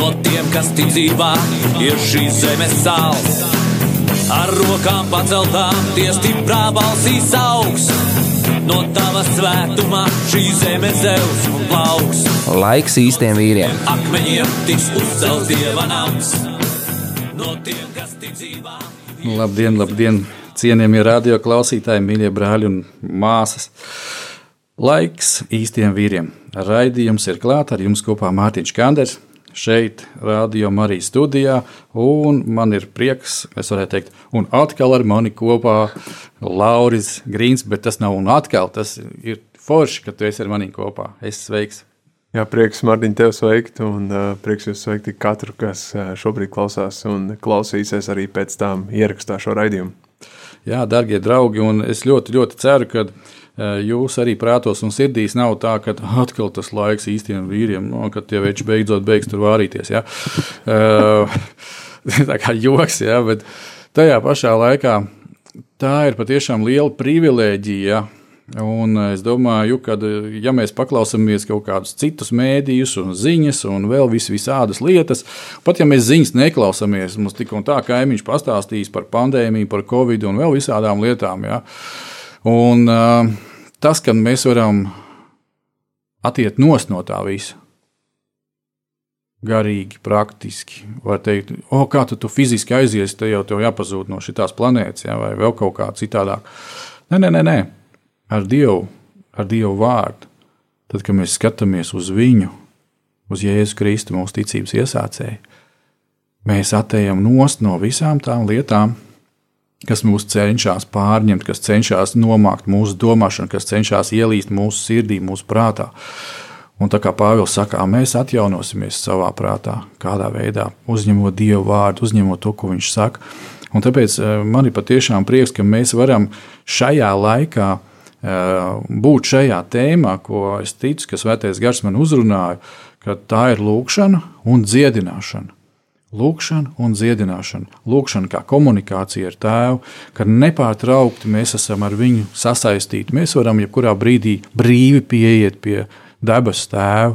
No tiem, kas tic dzīvā, ir šīs zemes sāls. Ar rokām paceltām, tie stiprā balsīs augs. No tava svētumā šī zeme zeus un plauks. Laiks īstiem vīriem. Akmeņiem tiks uzcelts dieva nams. No tiem, kas tic dzīvā. Labdien, labdien, cienījamie radio klausītāji, mīļie brāļi un māsas. Laiks īstiem vīriem. Raidījums ir klāts ar jums kopā Mārtiņš Kanders. Šeit, Rādio Marijas studijā, un man ir prieks, es varētu teikt, un atkal ar mani kopā Lauris Grīns, bet tas nav un atkal, tas ir forši, ka tu esi ar mani kopā. Es sveiks! Jā, prieks, Mārtiņ, tevi sveikt, un uh, prieks jūs sveikt katru, kas uh, šobrīd klausās un klausīsies arī pēc tam ierakstā šo raidījumu. Jā, darbie draugi, un es ļoti, ļoti ceru, ka uh, jūs arī prātos un sirdīs nav tā, ka atkal tas laiks īstiem vīriem, no, kad tie veči beidzot beigs tur vārīties. Ja? Uh, tā kā joks, ja? bet tajā pašā laikā tā ir patiešām liela privilēģija. Ja? Un es domāju, ka, ja mēs paklausāmies kaut kādus citus mēdījus, un ziņas, un vēl vis, visādas lietas, pat ja mēs ziņas neklausāmies, mums tik un tā kaimiņš pastāstīs par pandēmiju, par covid un vēl visādām lietām. Ja? Un uh, tas, ka mēs varam atiet nost no tā visa, garīgi, praktiski. Var teikt, o, kā tu, tu fiziski aizies, te jau tev jāpazūd no šīs planētas, ja, vai vēl kaut kā citādāk. Nē, nē, nē, nē. ar Dievu, ar Dievu vārdu. Tad, kad mēs skatāmies uz viņu, uz Jēzu Kristu, mūsu ticības iesācēju, mēs nost no visām tām lietām, kas mūs cenšas pārņemt, kas cenšas nomākt mūsu domāšanu, kas cenšas ielīst mūsu sirdī, mūsu prātā. Un tā kā Pāvils saka, mēs atjaunosimies savā prātā, kādā veidā uzņemot Dieva vārdu, uzņemot to, ko Viņš saka. Un tāpēc man ir patiešām prieks, ka mēs varam šajā laikā būt šajā tēmā, ko es ticu, ka Svētais Gars man uzrunāja, ka tā ir lūkšana un dziedināšana. Lūkšana un dziedināšana. Lūkšana kā komunikācija ar tēvu, ka nepārtraukti mēs esam ar viņu sasaistīti. Mēs varam jebkurā brīdī brīvi pieiet pie debesu tēva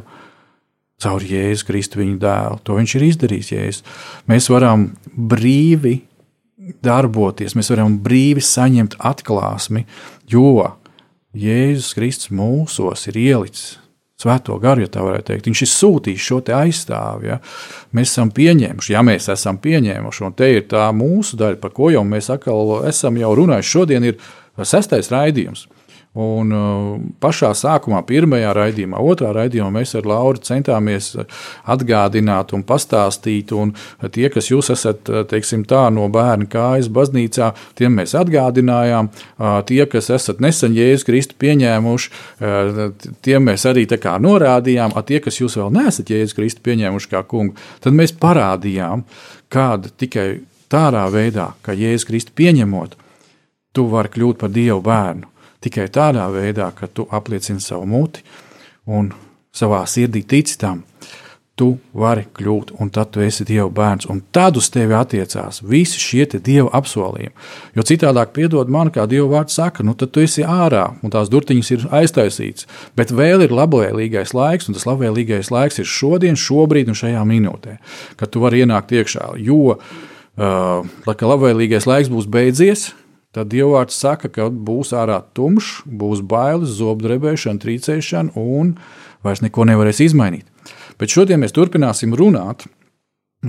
caur Jēzu Kristu viņa dēlu. To viņš ir izdarījis. Jēzus. Mēs varam brīvi darboties, mēs varam brīvi saņemt atklāsmi, jo Jēzus Kristus mūsos ir ielicis Svēto garu, ja tā varētu teikt. Viņš ir sūtījis šo aizstāvi. Ja? Mēs esam pieņēmuši, ja mēs esam pieņēmuši, un te ir tā mūsu daļa, par ko jau mēs atkal esam jau runājuši. Šodien ir sestais raidījums. Un pašā sākumā, pirmajā raidījumā, otrā raidījumā, mēs ar Lauru centāmies atgādināt un pastāstīt. Un tie, kas jūs esat teiksim, tā, no bērna kājas baznīcā, tiem mēs atgādinājām. Tie, kas esat nesen Jēzus Kristu pieņēmuši, tiem mēs arī norādījām. Tie, kas jūs vēl neesat Jēzus Kristu pieņēmuši kā kungu, tad mēs parādījām, kāda tikai tādā veidā, ka Jēzus Kristu pieņemot, tu vari kļūt par Dievu bērnu tikai tādā veidā, ka tu apliecini savu muti un savā sirdī tici tam. Tu vari kļūt, un tad tu esi Dieva bērns, un tad uz tevi attiecās visi šie Dieva apsolījumi. Jo citādi, piedod man, kā Dieva vārds saka, nu tad tu esi ārā, un tās durtiņas ir aiztaisītas. Bet vēl ir labvēlīgais laiks, un tas labvēlīgais laiks ir šodien, šobrīd un šajā minūtē, kad tu vari ienākt iekšā. Jo, uh, labvēlīgais laiks būs beidzies, Tad Dievvvārds saka, ka būs ārā tumšs, būs bailes, zobdrebēšana, trīcēšana un vairs neko nevarēs izmainīt. Bet šodien mēs turpināsim runāt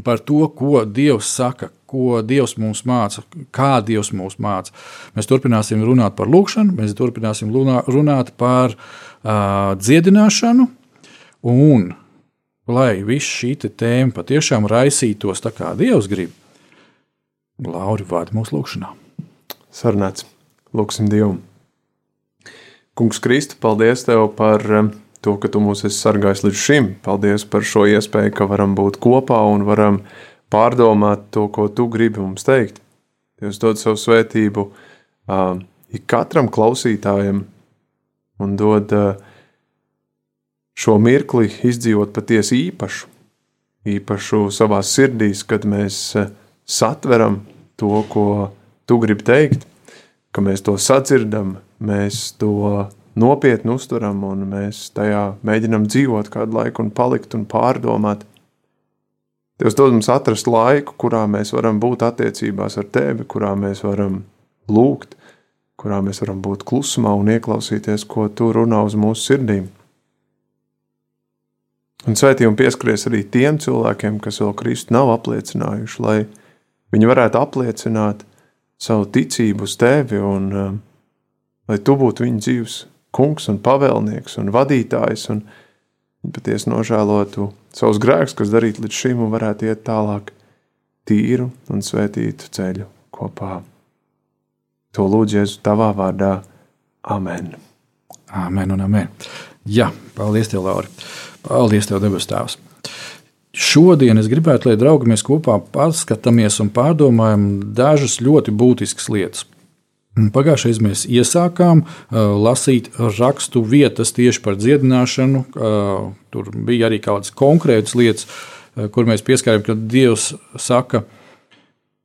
par to, ko Dievs saka, ko Dievs mums māca, kā Dievs mūs māca. Mēs turpināsim runāt par lūgšanu, mēs turpināsim runāt par uh, dziedināšanu, un lai viss šī tēma patiešām raisītos tā, kā Dievs grib, Lauri vārdi mūsu lūgšanā sarunāts. Lūksim Dievu. Kungs Kristi, paldies Tev par um, to, ka Tu mūs esi sargājis līdz šim. Paldies par šo iespēju, ka varam būt kopā un varam pārdomāt to, ko tu gribi mums teikt. Dievs dod savu svētību uh, ik katram klausītājam un dod uh, šo mirkli izdzīvot patiesi īpašu, īpašu savā sirdīs, kad mēs uh, satveram to, ko tu gribi teikt, ka mēs to sadzirdam, mēs to nopietni uztveram un mēs tajā mēģinam dzīvot kādu laiku un palikt un pārdomāt. Dievs dod mums atrast laiku, kurā mēs varam būt attiecībās ar tevi, kurā mēs varam lūgt, kurā mēs varam būt klusumā un ieklausīties, ko tu runā uz mūsu sirdīm. Un svētījumi pieskaries arī tiem cilvēkiem, kas vēl Kristu nav apliecinājuši, lai viņi varētu apliecināt savu ticību uz tevi un um, lai tu būtu viņu dzīves kungs un pavēlnieks un vadītājs, un viņi patiesi nožēlotu savus grēkus, kas darīti līdz šim, un varētu iet tālāk tīru un svētītu ceļu kopā. To lūdzu Jēzu tavā vārdā. Amen. Amen un amen. Jā, paldies, tev, Lauri. Paldies, tev, debes Tēvs. Šodien es gribētu, lai draugi mēs kopā paskatāmies un pārdomājam dažas ļoti būtiskas lietas. Pagājušajā mēs iesākām uh, lasīt rakstu vietas tieši par dziedināšanu. Uh, tur bija arī kādas konkrētas lietas, uh, kur mēs pieskārām, ka Dievs saka,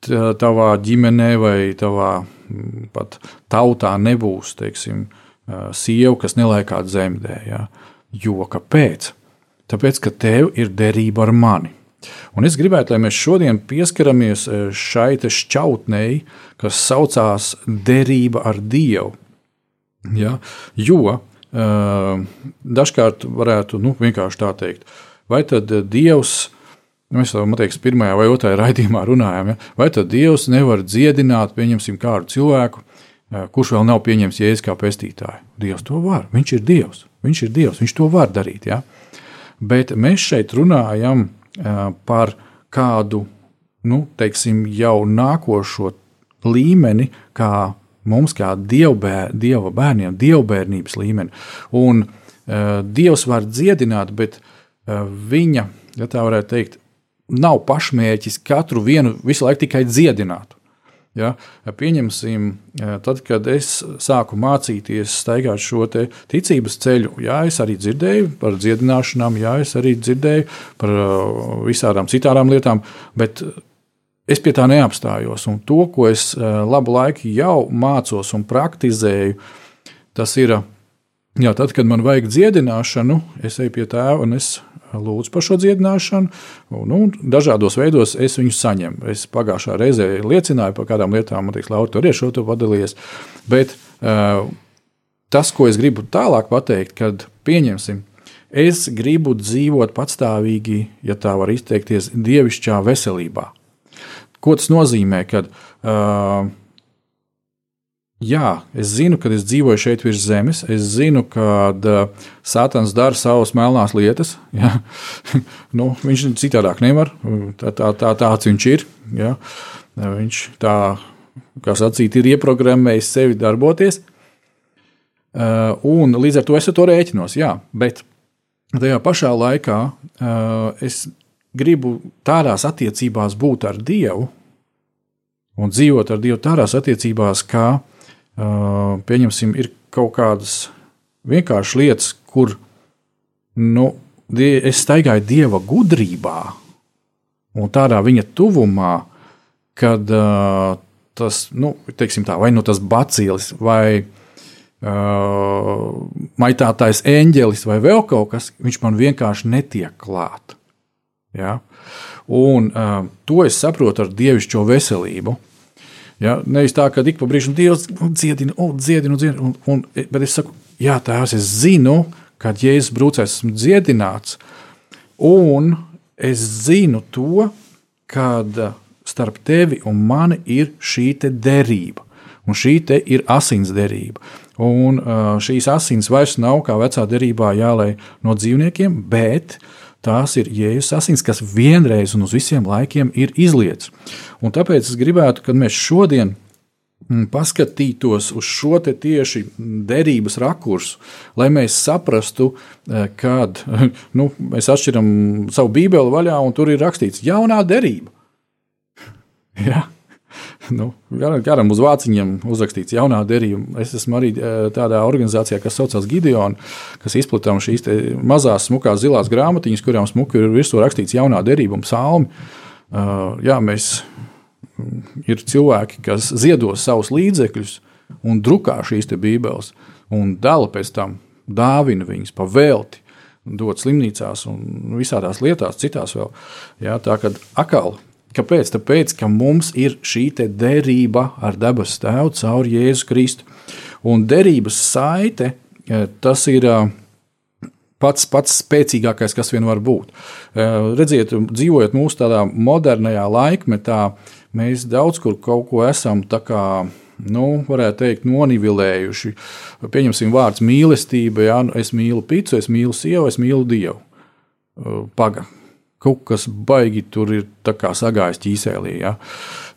tavā ģimenē vai tavā pat tautā nebūs teiksim, sieva, kas nelaikā dzemdē. Ja? Jo kāpēc? Tāpēc, ka tev ir derība ar mani. Un es gribētu, lai mēs šodien pieskaramies e, šai šķautnei, kas saucās derība ar Dievu. Ja? Jo uh, dažkārt varētu nu, vienkārši tā teikt, vai tad Dievs. Mēs jau tādā pirmajā vai otrajā raidījumā runājām, ja? vai tad Dievs nevar dziedināt, pieņemsim, kādu cilvēku, e, kurš vēl nav pieņemts jēzus kā pestītāju. Dievs to var, viņš ir Dievs, viņš ir Dievs, viņš to var darīt. Ja? Bet mēs šeit runājam par kādu nu, teiksim, jau nākošo līmeni, kā mums, kā dievbēr, dieva bērniem, dievbijības līmeni. Un uh, Dievs var dziedināt, bet uh, viņa, ja tā varētu teikt, nav pašmērķis katru vienu visu laiku tikai dziedināt. Ja, pieņemsim, tad, kad es sāku mācīties staigāt šo ticības ceļu, jā, es arī dzirdēju par dziedināšanām, jā, es arī dzirdēju par visādām citām lietām, bet es pie tā neapstājos. Un to, ko es labu laiku jau mācos un praktizēju, tas ir, jā, tad, kad man vajag dziedināšanu, es eju pie tēva un es lūdzu par šo dziedināšanu. Un, un dažādos veidos es viņu saņemu. Es pagājušā reizē liecināju par kādām lietām, man liekas, Laura, tur ir šo to padalījies. Bet uh, tas, ko es gribu tālāk pateikt, kad pieņemsim, es gribu dzīvot patstāvīgi, ja tā var izteikties, dievišķā veselībā. Ko tas nozīmē? Kad, uh, Jā, es zinu, ka es dzīvoju šeit virs zemes. Es zinu, ka uh, Sātans dara savas melnās lietas. Ja? nu, viņš citādāk nevar. Tā, tā, tā, tāds viņš ir. Ja? Viņš tā, kā sacīt, ir ieprogrammējis sevi darboties. Uh, un līdz ar to es ar to rēķinos. Jā, bet tajā pašā laikā uh, es gribu tādās attiecībās būt ar Dievu un dzīvot ar Dievu tādās attiecībās, kā pieņemsim, ir kaut kādas vienkāršas lietas, kur nu, es staigāju dieva gudrībā un tādā viņa tuvumā, kad uh, tas, nu, tā, vai nu tas bacīlis, vai uh, maitātais eņģelis, vai vēl kaut kas, viņš man vienkārši netiek klāt. Ja? Un uh, to es saprotu ar dievišķo veselību. Ja? Nevis tā, ka ik pa brīžam Dievs dziedina, un dziedina, un dziedina. Un, un, bet es saku, jā, tēvs, es zinu, kad Jēzus brūcēs esmu dziedināts, un es zinu to, kad starp tevi un mani ir šī derība. Un šī ir asins derība. Un šīs asins vairs nav kā vecā derībā jālai no dzīvniekiem, bet uh, Tās ir Jēzus asins, kas vienreiz un uz visiem laikiem ir izlietas. Un tāpēc es gribētu, kad mēs šodien mm, paskatītos uz šo tieši derības rakursu, lai mēs saprastu, eh, kad nu, mēs atšķiram savu bībeli vaļā, un tur ir rakstīts jaunā derība. Ja? Nu, garam uz vāciņiem uzrakstīts jaunā derība. Es esmu arī tādā organizācijā, kas saucas Gideon, kas izplatām šīs mazās, smukās zilās grāmatiņas, kurām smuki ir virsū rakstīts jaunā derība un psalmi. Uh, jā, mēs ir cilvēki, kas ziedo savus līdzekļus un drukā šīs bībeles un dala pēc tam, dāvina viņas pa velti dot slimnīcās un visādās lietās, citās vēl. Jā, tā kā atkal, kāpēc? Tāpēc, ka mums ir šī derība ar dabas tēvu caur Jēzu Kristu. Un derības saite, e, tas ir e, pats, pats spēcīgākais, kas vien var būt. E, redziet, dzīvojot mūsu tādā modernajā laikmetā, mēs daudz kur kaut ko esam tā kā nu, varētu teikt, nonivilējuši. Pieņemsim vārdu mīlestība, ja es mīlu pitu, es mīlu sievu, es mīlu dievu. Uh, paga. Kaut kas baigi tur ir sagājis ķīsēlī. Ja?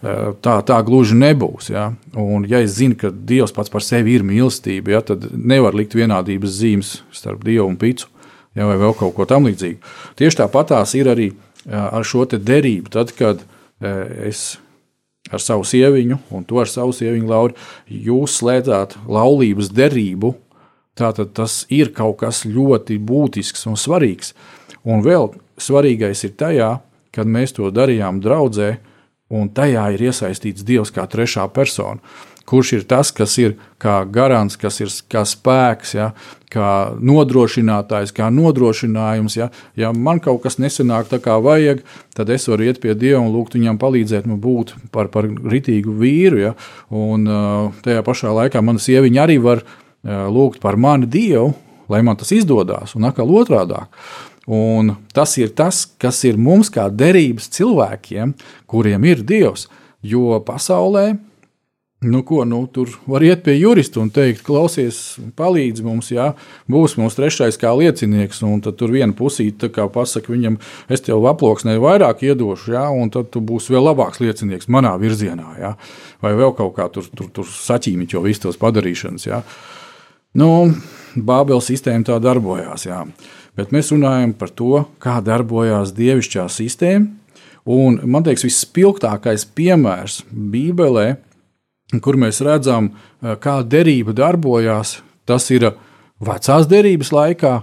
Tā, tā gluži nebūs. Ja? Un, ja es zinu, ka Dievs pats par sevi ir mīlestība, ja, tad nevar likt vienādības zīmes starp Dievu un pitu ja, vai vēl kaut ko tamlīdzīgu. Tieši tāpatās ir arī ar šo derību. Tad, kad es ar savu sieviņu, un to ar savu sieviņu, Lauri, jūs slēdzāt laulības derību. Tātad tas ir kaut kas ļoti būtisks un svarīgs. Un vēl svarīgais ir tajā, kad mēs to darījām draudzē, un tajā ir iesaistīts Dievs kā trešā persona kurš ir tas, kas ir kā garants, kas ir kā spēks, ja, kā nodrošinātājs, kā nodrošinājums. Ja, ja man kaut kas nesanāk tā kā vajag, tad es varu iet pie Dieva un lūgt viņam palīdzēt man būt par, par ritīgu vīru. Ja, un tajā pašā laikā mana sieviņa arī var lūgt par mani Dievu, lai man tas izdodas, un atkal otrādi. Un tas ir tas, kas ir mums kā derības cilvēkiem, kuriem ir Dievs. Jo pasaulē Nu, ko, nu, tur var iet pie jurista un teikt, klausies, palīdzi mums, jā, būs mums trešais kā liecinieks. Un tad tur viena pusīte pasakā viņam, es tev aploksnē vairāk iedošu, jā, un tad tu būsi vēl labāks liecinieks manā virzienā. Jā, vai vēl kaut kā tur, tur, tur saķīmiķo visu tos padarīšanas. Jā. Nu, Bābeles sistēma tā darbojās, jā. Bet mēs runājam par to, kā darbojās dievišķā sistēma. Un man liekas, vispilgtākais piemērs Bībelē kur mēs redzam, eh, kā derība darbojās. Tas ir vecās derības laikā,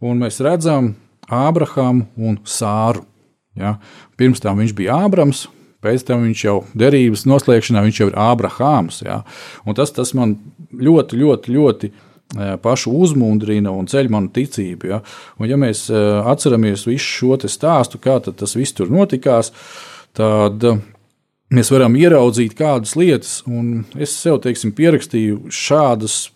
un mēs redzam Ābrahāmu un Sāru. Ja? Pirms tam viņš bija Ābrams, pēc tam viņš jau derības noslēgšanā viņš jau ir Ābrahāms. Ja? Un tas, tas man ļoti, ļoti, ļoti eh, pašu uzmundrina un ceļ manu ticību. Ja, un ja mēs atceramies visu šo stāstu, kā tas viss tur notikās, tad mēs varam ieraudzīt kādas lietas, un es sev teiksim, pierakstīju šādas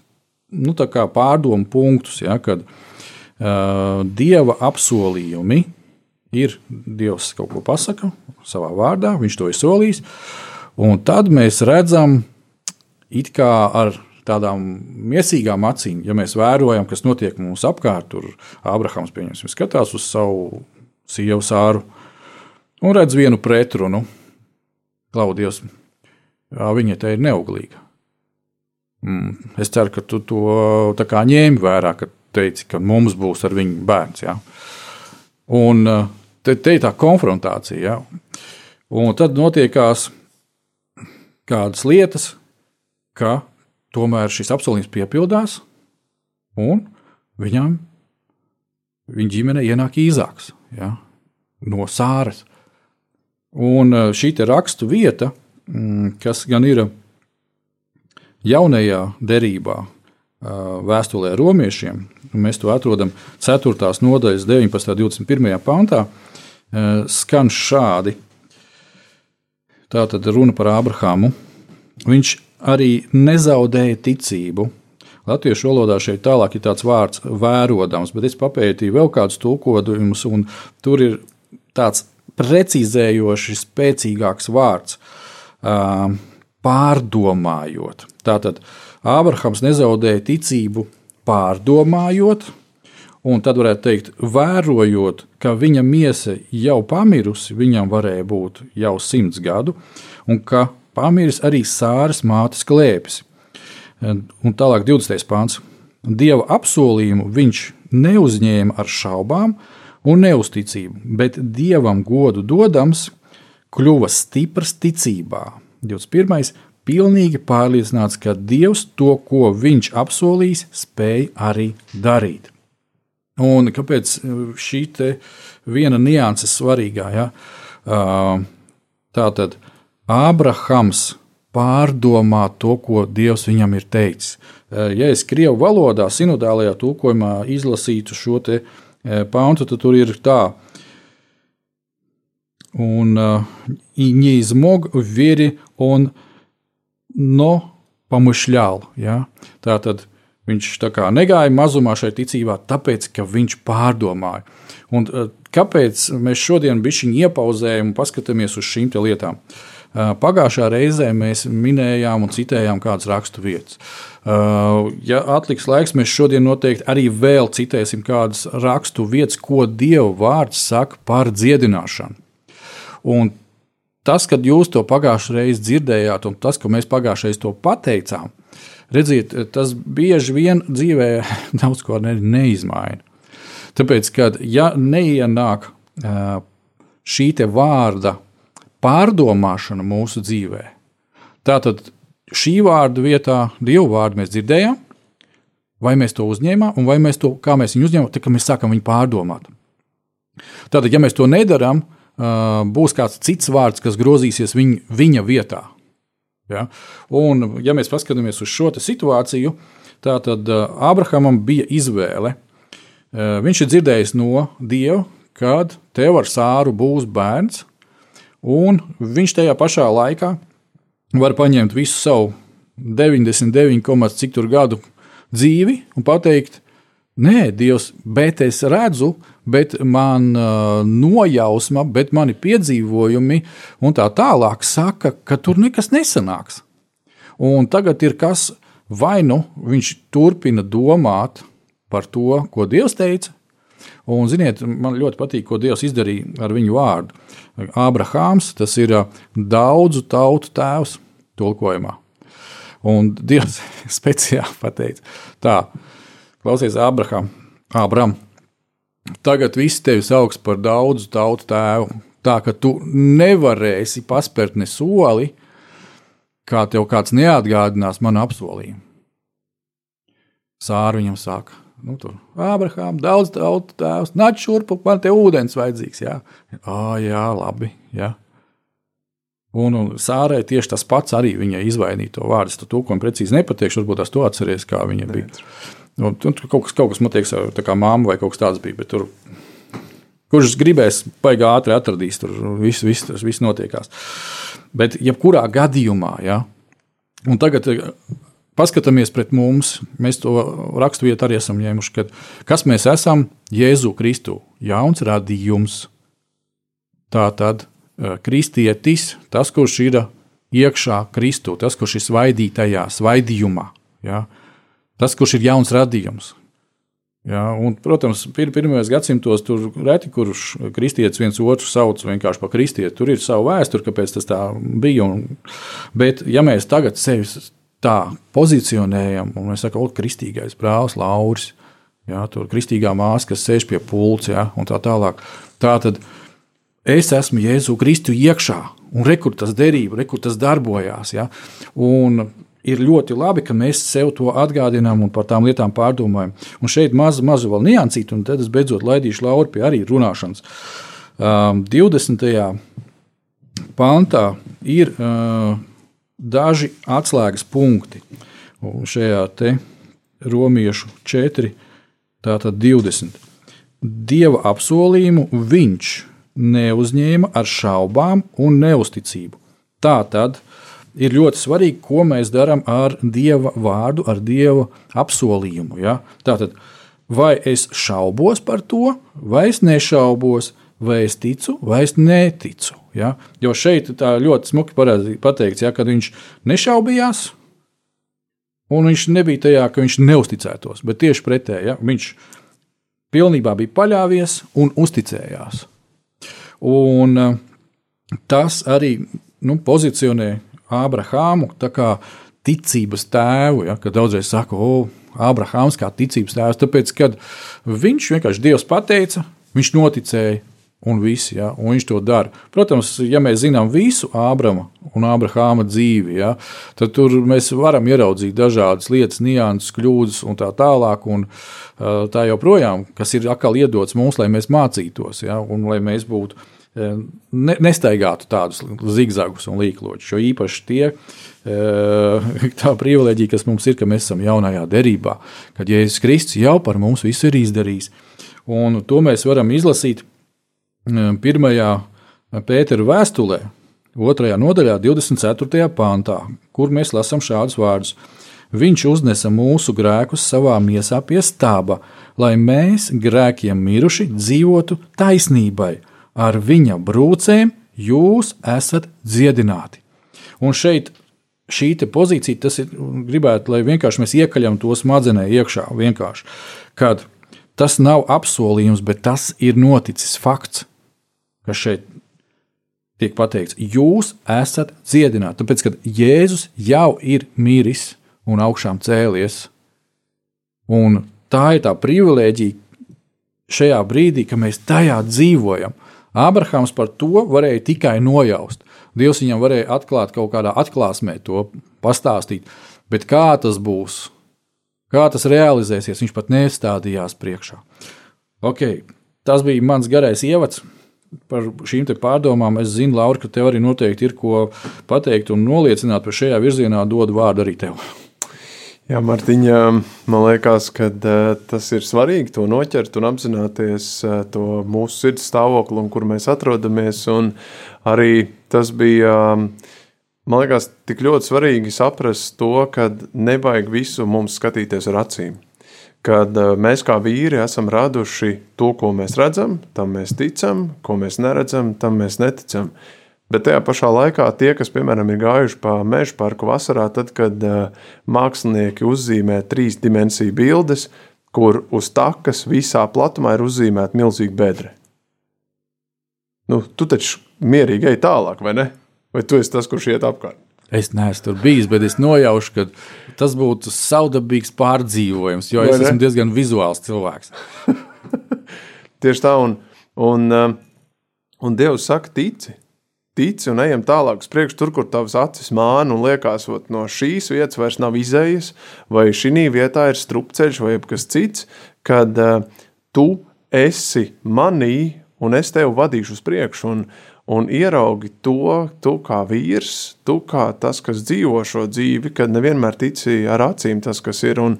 nu, pārdomu punktus, ja, kad uh, dieva apsolījumi ir Dievs kaut ko pasaka savā vārdā, viņš to ir solījis, un tad mēs redzam it kā ar tādām mīsīgām acīm, ja mēs vērojam, kas notiek mums apkārt, tur Ābrahams skatās uz savu sievu sāru un redz vienu pretrunu. Klaudijos, viņa te ir neauglīga. Mm, es ceru, ka tu to ņēmi vērā, kad teici, ka mums būs ar viņu bērns. Ja? Un te, te ir tā konfrontācija. Ja? Un tad notiekās kādas lietas, ka tomēr šis apsolījums piepildās, un viņam, viņa ģimene ienāk īzāks ja? no sāras. Un eh, šī rakstu vieta, mm, kas gan ir jaunajā derībā, eh, vēstulē romiešiem, mēs to atrodam 4. nodaļas 19. un 21. pantā, eh, skan šādi. Tā tad runa par Abrahāmu. Viņš arī nezaudēja ticību. Latviešu valodā šeit tālāk ir tāds vārds vērodams, bet es papētīju vēl kādus tulkojumus, un tur ir tāds precizējoši spēcīgāks vārds - pārdomājot. Tātad Ābrahams nezaudēja ticību pārdomājot, un tad varētu teikt, vērojot, ka viņa miesa jau pamirusi, viņam varēja būt jau simts gadu, un ka pamiris arī sāras mātes klēpis. Un tālāk, 20. pāns. Dieva apsolījumu viņš neuzņēma ar šaubām, un neusticību, bet dievam godu dodams, kļuva stiprs ticībā. 21. pilnīgi pārliecināts, ka Dievs to, ko viņš apsolīs, spēj arī darīt. Un kāpēc šī viena nianses svarīgā? Ja? Tā tad Ābrahams pārdomā to, ko Dievs viņam ir teicis. Eh, ja es krievu valodā, sinodālajā tūkojumā izlasītu šo eh, pāntu, tad tur ir tā. Un не измог в вере он, но помышлял. Ja? Tā tad viņš tā kā negāja mazumā šai ticībā, tāpēc, ka viņš pārdomāja. Un, eh, kāpēc mēs šodien bijām iepauzējuši un paskatāmies uz šīm lietām? Uh, Pagājušā reizē mēs minējām un citējām kādas rakstu vietas. Ja atliks laiks, mēs šodien noteikti arī vēl citēsim kādas rakstu vietas, ko Dieva vārds saka par dziedināšanu. Un tas, kad jūs to pagājušajā reizē dzirdējāt, un tas, ka mēs pagājušajā reizē to pateicām, redziet, tas bieži vien dzīvē daudz ko ne, neizmaina. Tāpēc, kad ja neienāk šī vārda pārdomāšana mūsu dzīvē, tātad šī vārda vietā dievu vārdu mēs dzirdējām, vai mēs to uzņēmām, un vai mēs to, kā mēs viņu uzņēmām, tad mēs sākam viņu pārdomāt. Tātad, ja mēs to nedarām, būs kāds cits vārds, kas grozīsies viņ, viņa vietā. Ja? Un, ja mēs paskatāmies uz šo situāciju, tad Abrahamam bija izvēle. Viņš ir dzirdējis no Dieva, kad tev ar sāru būs bērns, un viņš tajā pašā laikā var paņemt visu savu 99, cik tur gadu dzīvi un pateikt, nē, Dievs, bet es redzu, bet man uh, nojausma, bet mani piedzīvojumi un tā tālāk saka, ka tur nekas nesanāks. Un tagad ir kas, vai nu viņš turpina domāt par to, ko Dievs teica, Un, ziniet, man ļoti patīk, ko Dievs izdarīja ar viņu vārdu. Abrahāms, tas ir daudzu tautu tēvs tulkojumā. Un Dievs speciāli pateica, tā, klausies, Abraham, Abram, Tagad viss tevi sauc par daudzu tautu tēvu. Tā ka tu nevarēsi paspērt ne soli, kā tev kāds neatgādinās manu apsolījumu. Sāra viņam saka, nu, tur, Abrahām, daudz tautu tēvs, nāc šurp, man te ūdens vajadzīgs. Jā, à, jā labi. Jā. Un, un Sārai tieši tas pats arī viņai izvainīja to vārdu. Es to tūkojumu precīzi nepateikšu, varbūt tas to atceries, kā viņa bija. Ne. Nu, tur kaut kas, kaut kas man liekas, tā kā māma vai kaut kas tāds bija. Tur, kurš gribēs, baigā ātri atradīs, tur viss, viss, tas viss notiekās. Bet, jebkurā gadījumā, ja, un tagad paskatāmies pret mums, mēs to raksturvietu arī esam ņēmuši, kad, kas mēs esam Jēzu Kristu, jauns radījums. Tā tad eh, kristietis, tas, kurš ir iekšā Kristu, tas, kurš ir svaidītajā, svaidījumā. Ja, tas, kurš ir jauns radījums. Ja, un, protams, pir, pirmajos gadsimtos tur reti kurš kristietis viens otru sauc vienkārši par kristieti. Tur ir sava vēsture, kāpēc tas tā bija. Un, bet, ja mēs tagad sevi tā pozicionējam, un mēs sakām, ka kristīgais brālis Lauris, ja, tur kristīgā māsa, kas sēž pie pulca, ja, un tā tālāk, tā tad es esmu Jēzu Kristu iekšā, un rekur tas derība, rekur tas darbojās. Ja, un ir ļoti labi, ka mēs sev to atgādinām un par tām lietām pārdomājam. Un šeit mazu, mazu vēl niansīt, un tad es beidzot laidīšu Lauru pie arī runāšanas. Um, 20. pantā ir uh, daži atslēgas punkti. Un šajā te romiešu 4, tātad 20. Dieva apsolījumu viņš neuzņēma ar šaubām un neusticību. Tā tad ir ļoti svarīgi, ko mēs darām ar Dieva vārdu, ar Dieva apsolījumu. Ja? Tātad, vai es šaubos par to, vai es nešaubos, vai es ticu, vai es neticu. Ja? Jo šeit tā ļoti smuki pateikts, ja, kad viņš nešaubījās, un viņš nebija tajā, ka viņš neusticētos, bet tieši pretēji. Ja? Viņš pilnībā bija paļāvies un uzticējās. Un eh, tas arī nu, pozicionē Ābrahāmu kā ticības tēvu. Ja, kad daudzreiz saka, o, Ābrahāms kā ticības tēvs, tāpēc, kad viņš vienkārši Dievs pateica, viņš noticēja. Un viss, ja, un viņš to dara. Protams, ja mēs zinām visu Ābrama un Ābrahāma dzīvi, ja, tad tur mēs varam ieraudzīt dažādas lietas, nianses, kļūdas un tā tālāk. Un, tā joprojām, kas ir atkal iedots mums, lai mēs mācītos, ja, un lai mēs būtu ne, nestaigātu tādus zigzagus un līkločus. Jo īpaši tie, tā privilēģija, kas mums ir, ka mēs esam jaunajā derībā, kad Jēzus Kristus jau par mums visu ir izdarījis. Un to mēs varam izlasīt pirmajā Pētera vēstulē, otrajā nodaļā, 24. pāntā, kur mēs lasām šādus vārdus. Viņš uznesa mūsu grēkus savā miesā pie stāba, lai mēs, grēkiem miruši, dzīvotu taisnībai. Ar viņa brūcēm jūs esat dziedināti. Un šeit šī pozīcija, tas ir gribētu, lai vienkārši mēs iekaļam to smadzenē iekšā. Kad tas nav apsolījums, bet tas ir noticis fakts, kas šeit tiek pateikts. Jūs esat dziedināti, tāpēc, ka Jēzus jau ir miris un augšām cēlies. Un tā ir tā privilēģija šajā brīdī, ka mēs tajā dzīvojam. Ābrahāms par to varēja tikai nojaust. Dievs viņam varēja atklāt kaut kādā atklāsmē, to pastāstīt. Bet kā tas būs, kā tas realizēsies, viņš pat nestādījās priekšā. Okay, tas bija mans garais ievads par šīm pārdomām. Es zinu, Laura, ka tev arī noteikti ir ko pateikt un noliecināt par šajā virzienā. Dod vārdu arī tev. Jā, Mārtiņa, man liekas, ka tas ir svarīgi to noķert un apzināties to mūsu sirds stāvokli kur mēs atrodamies. Un arī tas bija, man liekas, tik ļoti svarīgi saprast to, ka nevajag visu mums skatīties ar acīm. Kad uh, mēs kā vīri esam raduši to, ko mēs redzam, tam mēs ticam, ko mēs neredzam, tam mēs neticam. Bet tajā pašā laikā tie, kas, piemēram, ir gājuši pa meža parku vasarā, tad, kad uh, mākslinieki uzzīmē trīs dimensiju bildes, kur uz takas visā platumā ir uzzīmēta milzīga bedra. Nu, tu taču mierīgi ej tālāk, vai ne? Vai tu esi tas, kurš iet apkārt? Es neesmu tur bijis, bet es nojaušu, ka tas būtu saudabīgs pārdzīvojums, jo es esmu diezgan vizuāls cilvēks. Tieši tā, un, un, un Dievs saka, tici tici un ejam tālāk uz priekšu, tur, kur tavs acis māna un liekas, ka no šīs vietas vairs nav izējas, vai šī vietā ir strupceļš vai kas cits, kad uh, tu esi manī un es tevi vadīšu uz priekšu. Un, un ieraugi to, tu kā vīrs, tu kā tas, kas dzīvo šo dzīvi, kad nevienmēr tici ar acīm tas, kas ir. Un,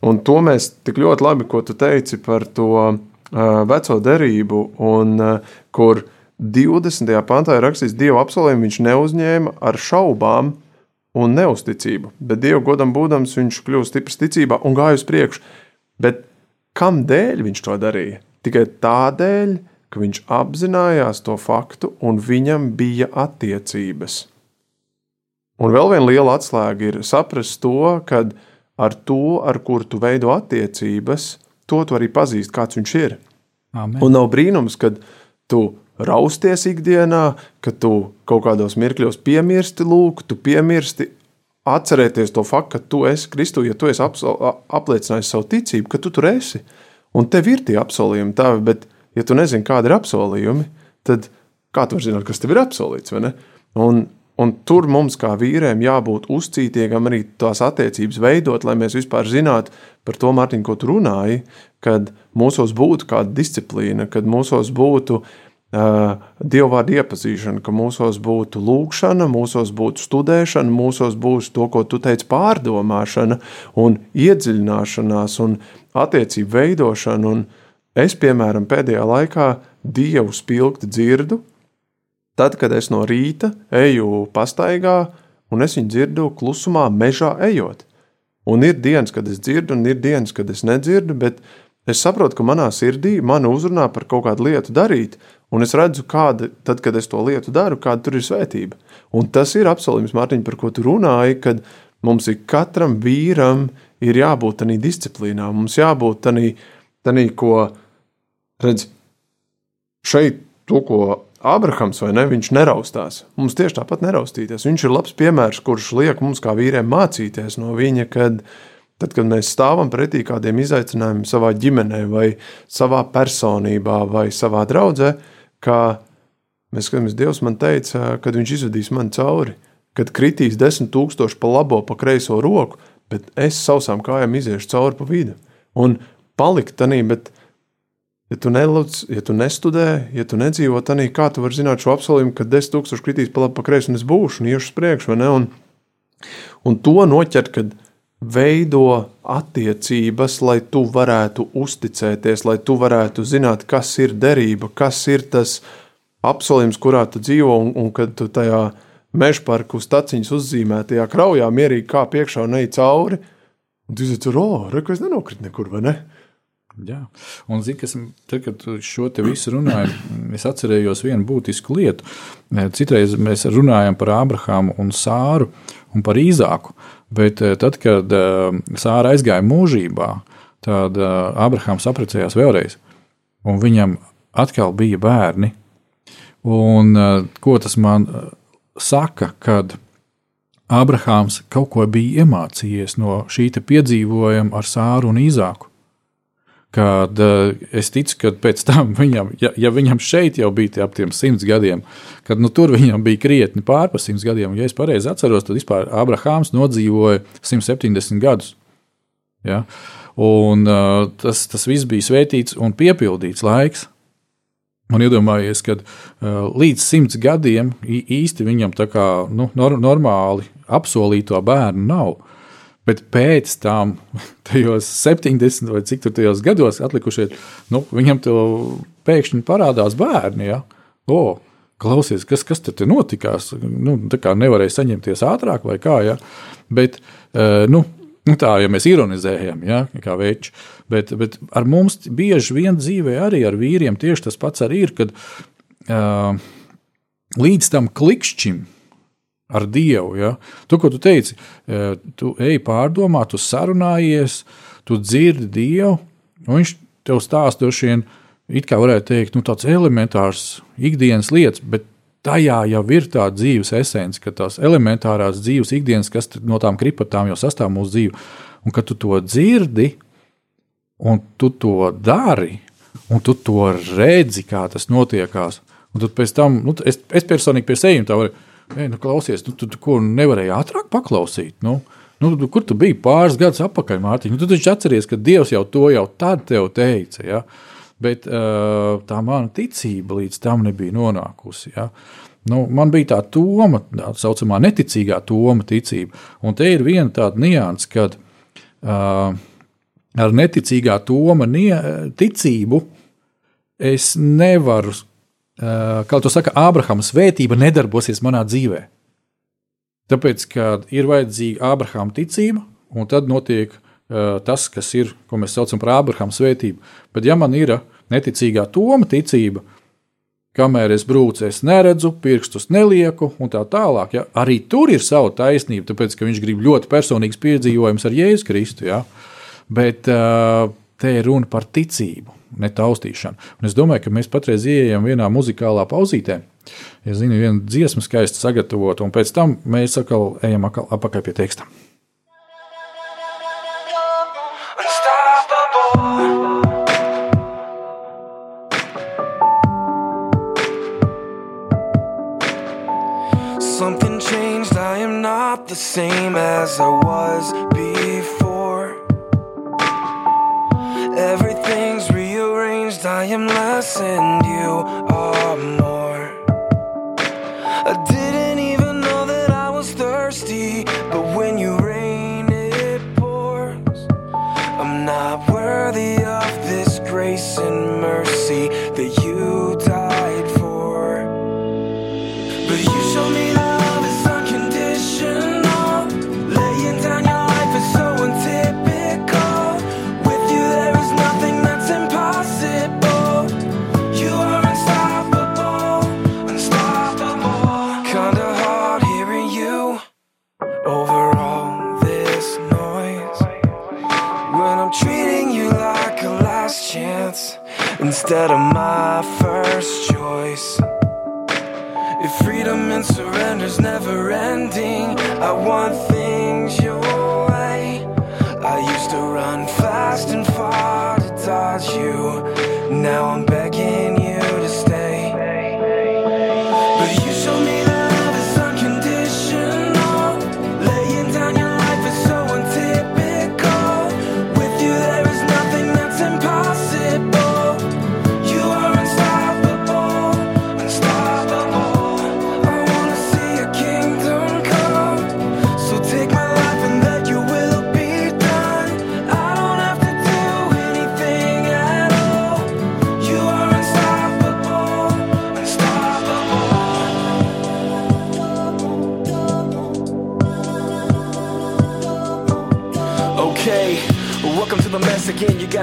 un to mēs tik ļoti labi, ko tu teici par to uh, veco derību, un uh, kur 20. pantā ir rakstīts, Dieva apsolījumu viņš neuzņēma ar šaubām un neusticību, bet Dieva godam būdams viņš kļuva stiprs ticībā un gāja uz priekšu. Bet kam dēļ viņš to darīja? Tikai tādēļ, ka viņš apzinājās to faktu un viņam bija attiecības. Un vēl viena liela atslēga ir saprast to, ka ar to, ar kuru tu veido attiecības, to tu arī pazīsti, kāds viņš ir. Amen. Un nav brīnums, ka tu rausties ikdienā, ka tu kaut kādos mirkļos piemirsti lūk, tu piemirsti atcerēties to faktu, ka tu esi Kristu, ja tu esi apliecinājis savu ticību, ka tu tur esi. Un tev ir tie apsolījumi tavi, bet, ja tu nezini, kādi ir apsolījumi, tad kā tu vari zināt, kas tev ir apsolīts? Un, un tur mums, kā vīriem, jābūt uzcītīgam arī tās attiecības veidot, lai mēs vispār zinātu par to, Mārtiņ, ko tu runāji, kad mūsos būtu kāda disciplīna, kad mūsos būtu uh, Dieva vārdu iepazīšana, ka mūsos būtu lūkšana, mūsos būtu studēšana, mūsos būs to, ko tu teici, pārdomāšana un iedziļināšanās un attiecību veidošana. Un es, piemēram, pēdējā laikā Dievu spilgti dzirdu, tad, kad es no rīta eju pastaigā un es viņu dzirdu klusumā, mežā ejot. Un ir dienas, kad es dzirdu, un ir dienas, kad es nedzirdu, bet es saprotu, ka manā sirdī man uzrunā par kaut kādu lietu darīt, Un es redzu, kāda, tad, kad es to lietu daru, kāda tur ir svētība. Un tas ir apsolījums, Mārtiņ, par ko tu runāji, kad mums ir katram vīram ir jābūt tādā disciplīnā. Mums jābūt tādā, ko redz šeit, to, ko Abrahams vai ne, viņš neraustās. Mums tieši tāpat neraustīties. Viņš ir labs piemērs, kurš liek mums kā vīriem mācīties no viņa, kad, tad, kad mēs stāvam pretī kādiem izaicinājumiem savā ģimenē vai savā personībā vai savā draudzē ka mēs skatāmies, Dievs man teica, kad Viņš izvedīs mani cauri, kad kritīs desmit tūkstoši pa labo, pa kreiso roku, bet es sausām kājām iziešu cauri pa vidu. Un palikt tanī, bet ja tu nelūdz, ja tu nestudē, ja tu nedzīvo tanī, kā tu vari zināt šo apsolījumu, ka desmit tūkstoši kritīs pa labu, pa kreiso un es būšu un iešu uz priekšu, vai ne? Un, un to noķert, kad veido attiecības, lai tu varētu uzticēties, lai tu varētu zināt, kas ir derība, kas ir tas apsolījums, kurā tu dzīvo, un, un kad tu tajā meža parku staciņas uzzīmētajā kraujā mierīgi kā piekšā un ej cauri, un tu izsaka, oh, re, ka es nenokritu nekur, vai ne? Jā, un zini, kas tad, kad šo te visu runāju, es atcerējos vienu būtisku lietu. Citreiz mēs runājam par Ābrahāmu un Sāru un par Īzāku, bet tad, kad Sāra aizgāja mūžībā, tad Ābrahāms eh, apprecējās vēlreiz, un viņam atkal bija bērni. Un ko tas man saka, kad Ābrahāms kaut ko bija iemācījies no šī piedzīvojuma ar Sāru un Īzāku. Kad uh, es ticu, ka pēc tam viņam, ja, ja viņam šeit jau bija ap tiem simts gadiem, kad nu, tur viņam bija krietni pār par simts gadiem, ja es pareizi atceros, tad vispār Abrahāms nodzīvoja 170 gadus. Ja? Un uh, tas, tas viss bija svētīts un piepildīts laiks. Un iedomājieties, ka uh, līdz simts gadiem īsti viņam tā kā nu, nor normāli apsolīto bērnu nav. Bet pēc tam, tajos 70 vai cik tur gados atlikušie, nu, viņam to pēkšņi parādās bērni. Ja? O, klausies, kas, kas tur notikās? Nu, tā kā nevarēja saņemties ātrāk vai kā. Ja? Bet, uh, nu, Nu, tā, ja mēs ironizējam, ja, kā veči, bet, bet ar mums bieži vien dzīvē arī ar vīriem tieši tas pats arī ir, kad uh, līdz tam klikšķim ar Dievu, ja, tu, ko tu teici, uh, tu ej pārdomā, tu sarunājies, tu dzirdi Dievu, un viņš tev stāstoši vien, it kā varētu teikt, nu, tāds elementārs ikdienas lietas, bet tajā jau ir tā dzīves esence, ka tās elementārās dzīves ikdienas, kas no tām kripatām jau sastāv mūsu dzīve, un ka tu to dzirdi, un tu to dari, un tu to redzi, kā tas notiekās. Un tad pēc tam, nu, es, es personīgi pie sevis tā varu, nu, klausies, nu, tu, tu ko nevarēji ātrāk paklausīt. Nu, Nu, kur tu biji pāris gadus atpakaļ, Mārtiņ? Nu, tu taču atceries, ka Dievs jau to jau tad tev teica. Ja? bet uh, tā mana ticība līdz tam nebija nonākusi. Ja. Nu, man bija tā toma, tā saucamā neticīgā toma ticība, un te ir viena tāda nianses, kad uh, ar neticīgā nie, ticību es nevaru, kā to saka, Ābrahama svētība nedarbosies manā dzīvē. Tāpēc, kad ir vajadzīga Ābrahama ticība, un tad notiek tas, kas ir, ko mēs saucam par Ābrahama svētību. Bet, ja man ir neticīgā toma ticība, kamēr es brūcu, es neredzu, pirkstus nelieku, un tā tālāk. Ja? Arī tur ir sava taisnība, tāpēc, ka viņš grib ļoti personīgs piedzīvojums ar Jēzu Kristu. Ja? Bet uh, te ir runa par ticību, ne taustīšanu. Un es domāju, ka mēs patreiz ieejam vienā muzikālā pauzītē. Es zinu, viena dziesma skaisti sagatavota, un pēc tam mēs atkal ejam atpakaļ pie teksta. Something changed, I am not the same as I was before. send you never ending, I want things your way. I used to run fast and far to dodge you. Now I'm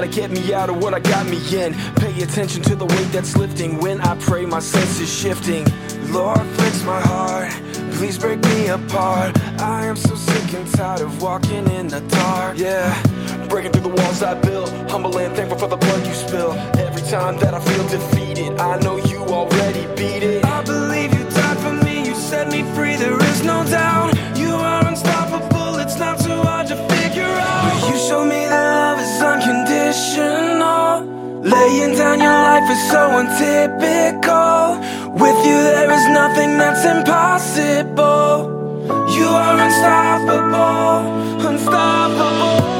gotta get me out of what I got me in. Pay attention to the weight that's lifting. When I pray, my senses shifting. Lord, fix my heart. Please break me apart. I am so sick and tired of walking in the dark. Yeah, breaking through the walls I built. Humble and thankful for the blood you spill. Every time that I feel defeated, I know you already beat it. I believe you died for me. You set me free. There is no doubt. You are unstoppable. Unconditional. Laying down your life is so untypical. With you, there is nothing that's impossible. You are unstoppable, unstoppable.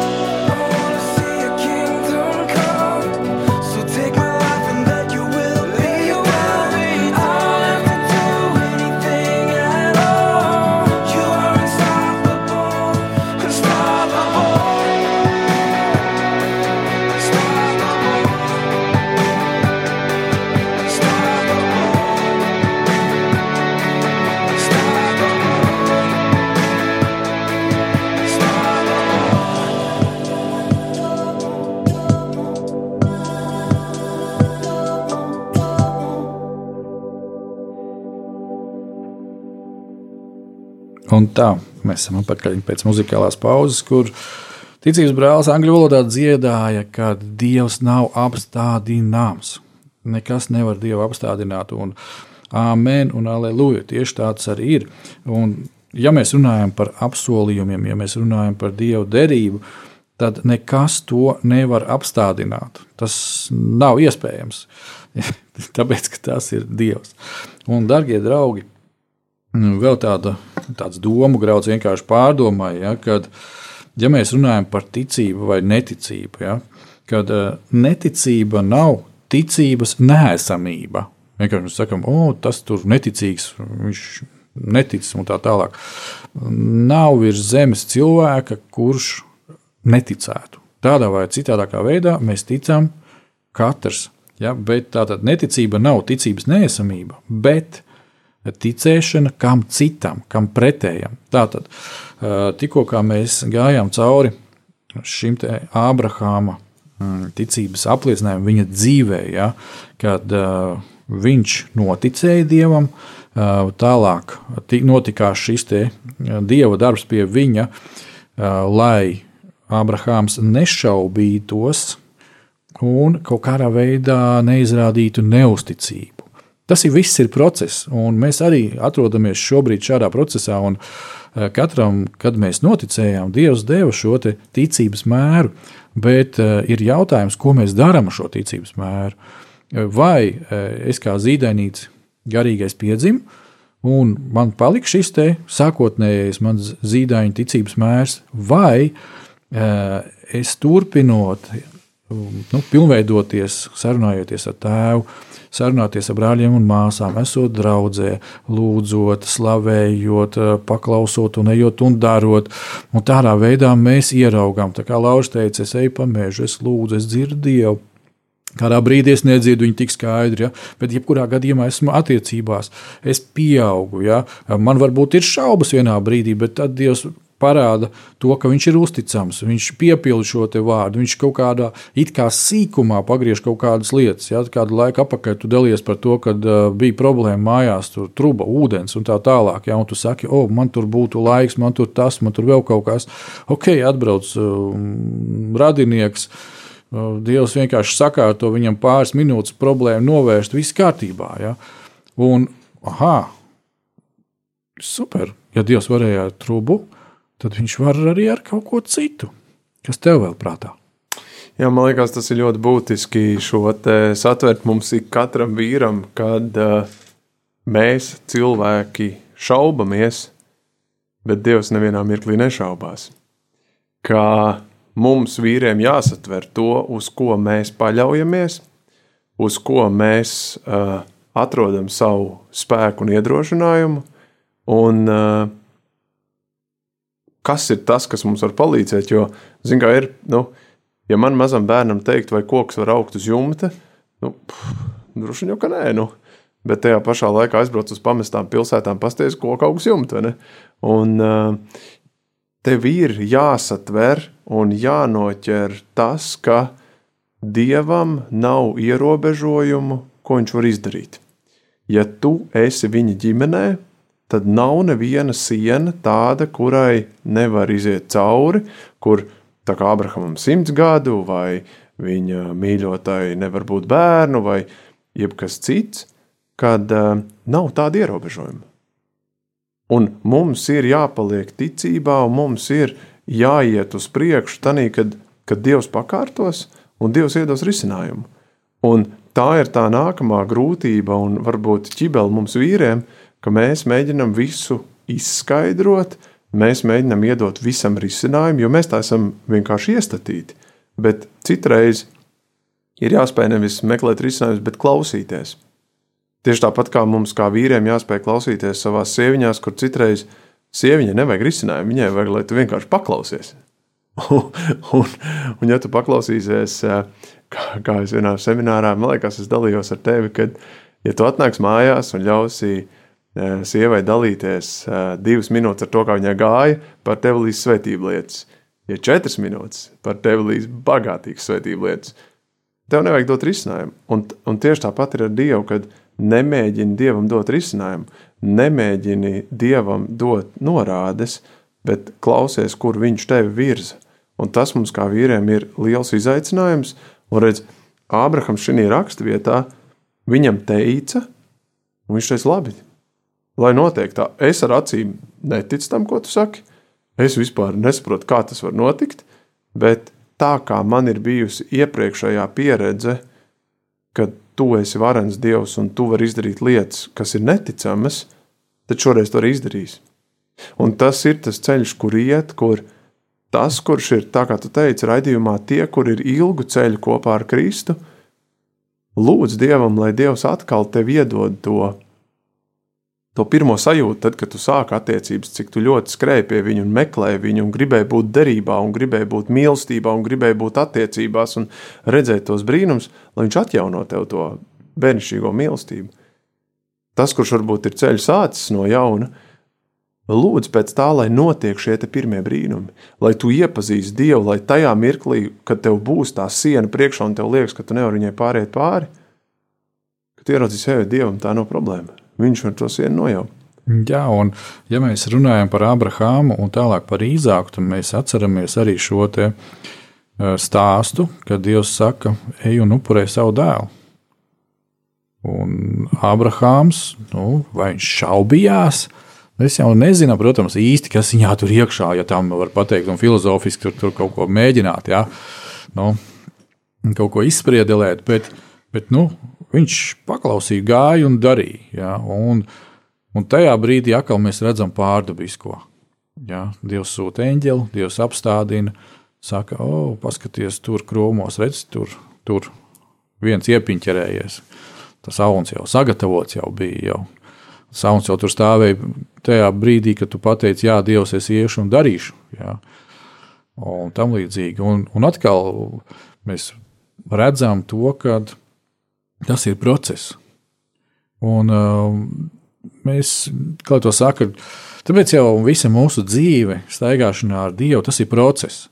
Un tā mēs esam atpakaļ pēc muzikālās pauzes, kur ticības brālis angļu valodā dziedāja, ka Dievs nav apstādināms. Nekas nevar Dievu apstādināt. Un Āmen un aleluja. Tieši tāds arī ir. Un, ja mēs runājam par apsolījumiem, ja mēs runājam par Dieva derību, tad nekas to nevar apstādināt. Tas nav iespējams. Tāpēc, ka tas ir Dievs. Un, darbie draugi, vēl tāda, tāds domu grauds vienkārši pārdomāja, ja, kad ja mēs runājam par ticību vai neticību, ja, kad uh, neticība nav ticības nēsamība. Vienkārši mēs sakām, o, tas tur neticīgs, viņš netic un tā tālāk. Nav virs zemes cilvēka, kurš neticētu. Tādā vai citādākā veidā mēs ticam katrs. Ja, bet tā tad neticība nav ticības nēsamība, bet ticēšana kam citam, kam pretējam. Tātad, tikko mēs gājām cauri šim te Ābrahāma ticības apliecinājumam, viņa dzīvē, ja, kad viņš noticēja dievam, tālāk notikās šis dieva darbs pie viņa, lai Ābrahāms nešaubītos un kaut kādā veidā neizrādītu neusticību. Tas ir viss ir process, un mēs arī atrodamies šobrīd šādā procesā. Katram, kad mēs noticējām, Dievs deva šo ticības mēru, bet ir jautājums, ko mēs darām ar šo ticības mēru. Vai es kā zīdainīts garīgais piedzimu, un man palika šis te sākotnējais mans zīdaiņa ticības mērs, vai es turpinot, nu, pilnveidoties, sarunājoties ar tēvu, sarunāties ar brāļiem un māsām, esot draudzē, lūdzot, slavējot, paklausot un ejot un darot. Un tādā veidā mēs ieraugām, tā kā Lauris teica, es eju pa mežu, es lūdzu, es dzirdu Dievu. Kādā brīdī es nedzirdu viņu tik skaidri, ja? bet jebkurā gadījumā esmu attiecībās, es pieaugu. Ja? Man varbūt ir šaubas vienā brīdī, bet tad Dievs parāda to, ka viņš ir uzticams, viņš piepilda šo vārdu, viņš kaut kādā it kā sīkumā pagriež kaut kādas lietas. Ja, kādu laiku atpakaļ tu dalies par to, ka uh, bija problēma mājās, tur truba, ūdens un tā tālāk. Ja, un tu saki, o, man tur būtu laiks, man tur tas, man tur vēl kaut kas. Ok, atbrauc uh, radinieks. Uh, Dievs vienkārši sakārto viņam pāris minūtes problēmu novērst, viss kārtībā. Ja? Un, aha, super, ja Dievs varēja ar trubu, tad viņš var arī ar kaut ko citu. Kas tev vēl prātā? Jā, man liekas, tas ir ļoti būtiski šo satvert mums ik katram vīram, kad uh, mēs cilvēki šaubamies, bet Dievs nevienā mirklī nešaubās. Kā mums vīriem jāsatver to, uz ko mēs paļaujamies, uz ko mēs uh, atrodam savu spēku un iedrošinājumu, un uh, kas ir tas, kas mums var palīdzēt. Jo, zin, kā ir, nu, ja man mazam bērnam teikt, vai koks var augt uz jumta, nu, droši vien jau ka nē. Nu. Bet tajā pašā laikā aizbraukt uz pamestām pilsētām, pasties, ko kas jumta. Un tev ir jāsatver un jānoķer tas, ka Dievam nav ierobežojumu, ko viņš var izdarīt. Ja tu esi viņa ģimenē, tad nav neviena siena tāda, kurai nevar iziet cauri, kur tā kā Abrahamam simts gadu, vai viņa mīļotai nevar būt bērnu, vai jebkas cits, kad uh, nav tāda ierobežojuma. Un mums ir jāpaliek ticībā, un mums ir jāiet uz priekšu, tanī, kad, kad Dievs pakārtos un Dievs iedos risinājumu. Un tā ir tā nākamā grūtība, un varbūt ķibeli mums vīriem, ka mēs mēģinam visu izskaidrot, mēs mēģinam iedot visam risinājumu, jo mēs tā esam vienkārši iestatīti. Bet citreiz ir jāspēj nevis meklēt risinājumus, bet klausīties. Tieši tāpat kā mums, kā vīriem, jāspēj klausīties savā sieviņās, kur citreiz sieviņai nevajag risinājumu, viņai vajag, lai tu vienkārši paklausies. un, un, un, ja tu paklausīsies, kā, kā es vienā seminārā, man liekas, es dalījos ar tevi, kad, ja tu atnāks mājās un ļausi sievai dalīties divas minūtes ar to, kā viņai gāja, par tevi līdz svētību lietas, ja četras minūtes par tevi līdz bagātīgas svētību lietas, tev nevajag dot risinājumu. Un, un tieši tāpat ir ar Dievu, kad nemēģini Dievam dot risinājumu, nemēģini Dievam dot norādes, bet klausies, kur viņš tevi virza. Un tas mums kā vīriem ir liels izaicinājums. Un redz, Ābrahams šajā raksturvietā viņam teica, un viņš teica, labi, lai notiek tā. Es ar acīm neticu tam, ko tu saki. Es vispār nesaprotu, kā tas var notikt, bet tā kā man ir bijusi iepriekšējā pieredze, kad tu esi varens dievs un tu vari izdarīt lietas, kas ir neticamas, tad šoreiz to arī izdarīs. Un tas ir tas ceļš, kur iet, kur tas, kurš ir, tā kā tu teici, raidījumā, tie, kur ir ilgu ceļu kopā ar Kristu, lūdz Dievam, lai Dievs atkal tev iedod to, to pirmo sajūtu, tad, kad tu sāki attiecības, cik tu ļoti skrēji pie viņa un meklēji viņu, un gribēji būt derībā, un gribēji būt mīlestībā, un gribēji būt attiecībās, un redzēt tos brīnums, lai viņš atjauno tev to bērnišķīgo mīlestību. Tas, kurš varbūt ir ceļš sācis no jauna, Lūdzu, pēc tā, lai notiek šie pirmie brīnumi, lai tu iepazīsti Dievu, lai tajā mirklī, kad tev būs tā siena priekšā un tev liekas, ka tu nevari viņai pāriet pāri, kad ieraudzīsi sevi Dievam, tā nav problēma. Viņš var to sienu nojaukt. Jā, un ja mēs runājam par Abrahāmu un tālāk par Īzāku, tad mēs atceramies arī šo te stāstu, kad Dievs saka, ej un upurē savu dēlu. Un Abrahāms, nu, vai viņš šaubījās, Es jau nezinu, protams, īsti, kas viņā tur iekšā, ja tā var pateikt, un filozofiski tur, tur kaut ko mēģināt, ja? nu, kaut ko izspriedelēt, bet, bet nu, viņš paklausīja, gāja un darīja. Ja? Un, un tajā brīdī atkal mēs redzam pārdabisko. Ja? Dievs sūta eņģeli, Dievs apstādina, saka, o, paskaties, tur krūmos, redz, tur, tur viens iepiņķerējies. Tas auns jau sagatavots, jau bija. Jau. Sauns jau tur stāvēja tajā brīdī, kad tu pateici, jā, Dievs, es iešu un darīšu. Jā. Un tam līdzīgi. Un, un atkal mēs redzam to, ka tas ir process. Un uh, mēs, kā to saka, tāpēc jau visa mūsu dzīve, staigāšana ar Dievu, tas ir process.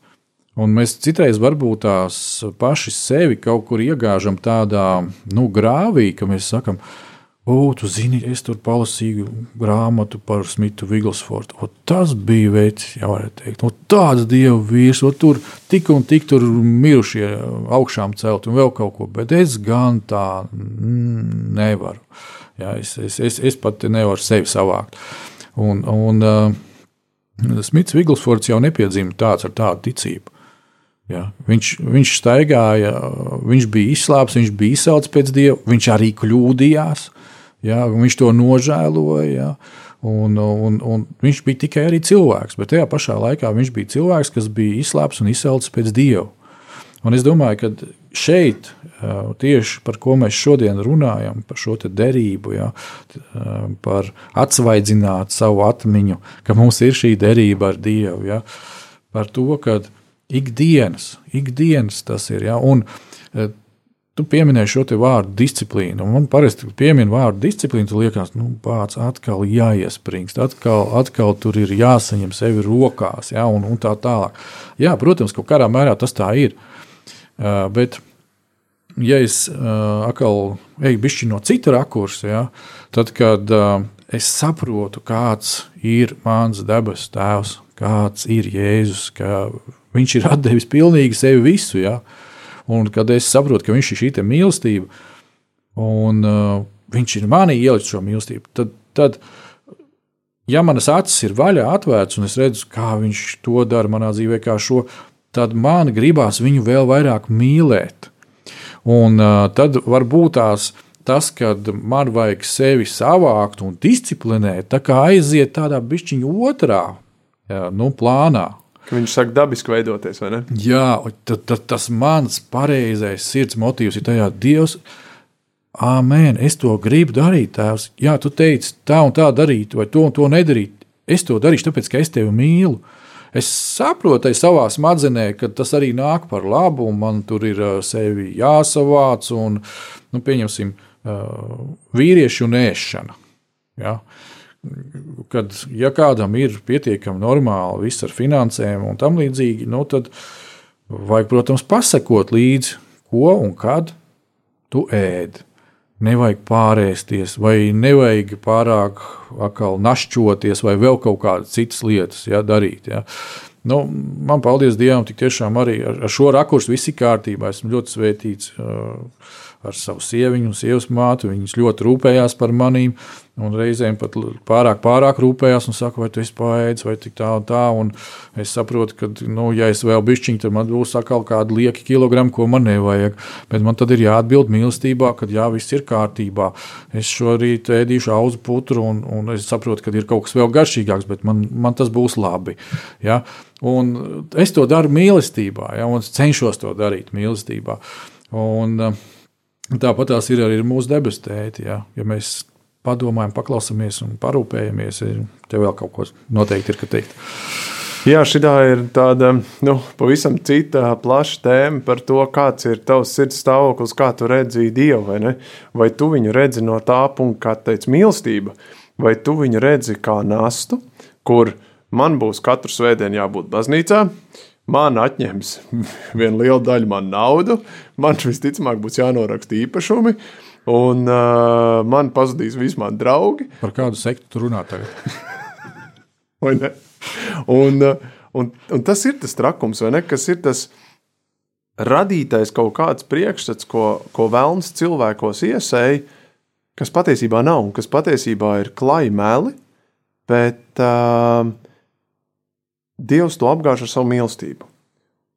Un mēs citreiz varbūt tās paši sevi kaut kur iegāžam tādā nu, grāvī, ka mēs sakām, ka O, tu zini, es tur palasīju grāmatu par Smitu Viglsfordu. O, tas bija veids, jau varētu teikt, o, tāds dievu vīrs, o, tur tik un tik tur mirušie augšām celt un vēl kaut ko, bet es gan tā mm, nevaru. Jā, es, es, es, es pat nevaru sevi savākt. Un, un uh, Smits Viglsfords jau nepiedzima tāds ar tādu ticību. Ja, viņš, viņš staigāja, viņš bija izslāpis, viņš bija izsaucis pēc dieva, viņš arī kļūdījās. Ja, viņš to nožēloja. Ja, un, un, un viņš bija tikai cilvēks, bet tajā pašā laikā viņš bija cilvēks, kas bija izslēpts un izcelts pēc dieva. Un es domāju, ka šeit, tieši par ko mēs šodien runājam, par šo derību, ja, par atsvaidzināt savu atmiņu, ka mums ir šī derība ar Dievu, ja, par to, ka ikdienas, ikdienas tas ir. Ja, un Tu pieminēji šo vārdu disciplīnu. Man parasti piemin vārdu disciplīnu, tu liekas, nu, pats atkal jāiespringst, atkal, atkal tur ir jāsaņem sevi rokās, ja, un, un tā tālāk. Jā, protams, kaut kādā mērā tas tā ir. Uh, bet ja es uh, atkal eju bišķi no cita rakursa, ja, tad, kad uh, es saprotu, kāds ir mans debes tēvs, kāds ir Jēzus, ka viņš ir devis pilnīgi sevi visu, ja, un kad es saprotu, ka viņš ir šī mīlestība, un uh, viņš ir manī ielicis šo mīlestību, tad, tad ja manas acis ir vaļā, atvērtas, un es redzu, kā viņš to dara manā dzīvē, kā šo, tad man gribās viņu vēl vairāk mīlēt. Un uh, tad varbūt tās tas, kad man vajag sevi savākt un disciplinēt, tā kā aiziet tādā bišķiņa otrā jā, nu, plānā. Ka viņš sāk dabiski veidoties, vai ne? Jā, tad, tad tas mans pareizais sirds motīvs ir tajā Dievs. Āmen, es to gribu darīt, Tēvs. Jā, tu teici tā un tā darīt, vai to un to nedarīt. Es to darīšu, tāpēc, ka es tevi mīlu. Es saprotu, savā smadzenē, ka tas arī nāk par labu, un man tur ir sevi jāsavāc, un, nu, pieņemsim, vīriešu un ēšana. Ja? Kad ja kādam ir pietiekami normāli viss ar finansēm un tam līdzīgi, nu, tad vajag, protams, pasakot līdzi, ko un kad tu ēdi nevajag pārēsties, vai nevajag pārāk našķoties, vai vēl kaut kādas citas lietas ja, darīt. Ja. Nu, man, paldies Dievam, tik tiešām arī ar, ar šo rakursu viss ir kārtībā. Esmu ļoti svētīts. Uh, ar savu sieviņu un sievas māti. Viņas ļoti rūpējās par manīm, un reizēm pat pārāk, pārāk rūpējās un saka, vai tu esi paēdis, vai tik tā un tā. Un es saprotu, ka, nu, ja es vēl bišķiņu, tad man būs atkal kādi lieki kilogrami, ko man nevajag. Bet man tad ir jāatbild mīlestībā, ka jā, viss ir kārtībā. Es šorīt ēdīšu auzu putru, un, un es saprotu, ka ir kaut kas vēl garšīgāks, bet man, man tas būs labi. Ja? Un es to daru mīlestībā, ja? un es cenšos to darīt mīlestībā. Un, uh, Tāpat tās ir arī mūsu debesu tēti. Ja, ja mēs padomājam, paklausāmies un parūpējamies, tev vēl kaut ko noteikti ir ka teikt. Jā, šī ir tāda nu, pavisam cita plaša tēma par to, kāds ir tavs sirds stāvoklis, kā tu redzi Dievu. Vai, vai tu viņu redzi no tā punkta, kā teica mīlestība, vai tu viņu redzi kā nastu, kur man būs katru svētdienu jābūt baznīcā, man atņems vienu lielu daļu man naudu, man visticamāk būs jānoraksta īpašumi, un uh, man pazudīs visi mani draugi. Par kādu sektu tu runā tagad? vai ne? Un, uh, un, un tas ir tas trakums, vai ne? Kas ir tas radītais kaut kāds priekšstats, ko, ko vēlams cilvēkos iesēja, kas patiesībā nav, un kas patiesībā ir klai meli, bet uh, Dievs to apgāž ar savu mīlestību.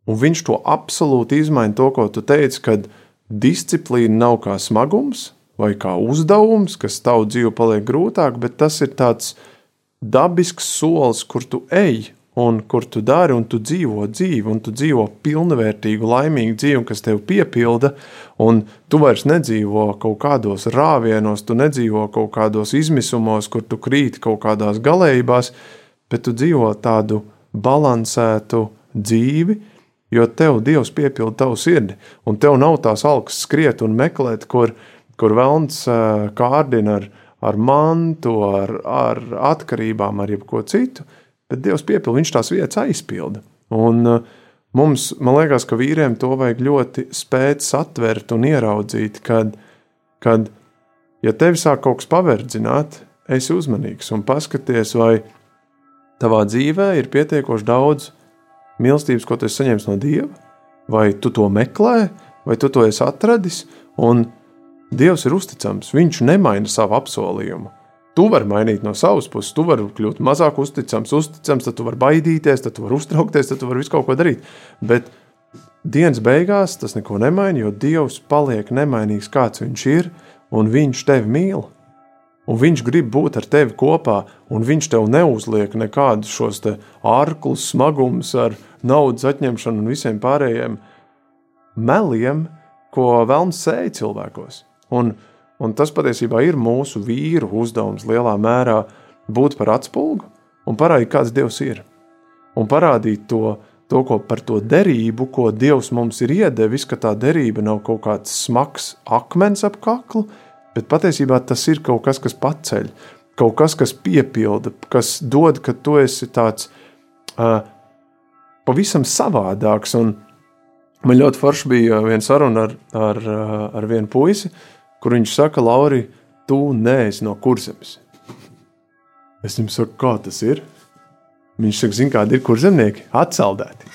Un viņš to absolūti izmaina to, ko tu teici, kad disciplīna nav kā smagums vai kā uzdevums, kas tavu dzīvi paliek grūtāk, bet tas ir tāds dabisks solis, kur tu ej un kur tu dari, un tu dzīvo dzīvi, un tu dzīvo pilnvērtīgu, laimīgu dzīvi, kas tev piepilda, un tu vairs nedzīvo kaut kādos rāvienos, tu nedzīvo kaut kādos izmisumos, kur tu krīti kaut kādās galējībās, bet tu dzīvo tādu balansētu dzīvi, jo tev Dievs piepilda tavu sirdi, un tev nav tās algas skriet un meklēt, kur, kur velns kārdina ar, ar mantu, ar, ar atkarībām, ar jebko citu, bet Dievs piepilda, viņš tās vietas aizpilda. Un mums, man liekas, ka vīriem to vajag ļoti spēt satvert un ieraudzīt, kad, kad ja tevi sāk kaut kas paverdzināt, esi uzmanīgs un paskaties, vai tavā dzīvē ir pietiekoši daudz mīlestības, ko tu esi saņēmis no Dieva, vai tu to meklē, vai tu to esi atradis, un Dievs ir uzticams, viņš nemaina savu apsolījumu. Tu vari mainīt no savas puses, tu vari kļūt mazāk uzticams, uzticams, tad tu vari baidīties, tad tu vari uztraukties, tad tu vari visu kaut ko darīt. Bet dienas beigās tas neko nemaina, jo Dievs paliek nemainīgs, kāds viņš ir, un viņš tevi mīl un viņš grib būt ar tevi kopā, un viņš tev neuzliek nekādus šos ārklus, smagumus ar naudas atņemšanu un visiem pārējiem meliem, ko vēlams sēja cilvēkos. Un, un tas patiesībā ir mūsu vīru uzdevums lielā mērā būt par atspulgu un parādīt, kāds Dievs ir. Un parādīt to, to ko par to derību, ko Dievs mums ir iedevis, ka tā derība nav kaut kāds smags akmens ap kaklu, Bet patiesībā tas ir kaut kas, kas paceļ, kaut kas, kas piepilda, kas dod, ka tu esi tāds uh, pavisam savādāks. Un, Man ļoti forši bija viena saruna ar, ar, ar vienu puisi, kur viņš saka, Lauri, tu neesi no kurzemes. Es viņam saku, kā tas ir? Viņš saka, zini, kādi ir kurzemnieki? Atceldēti.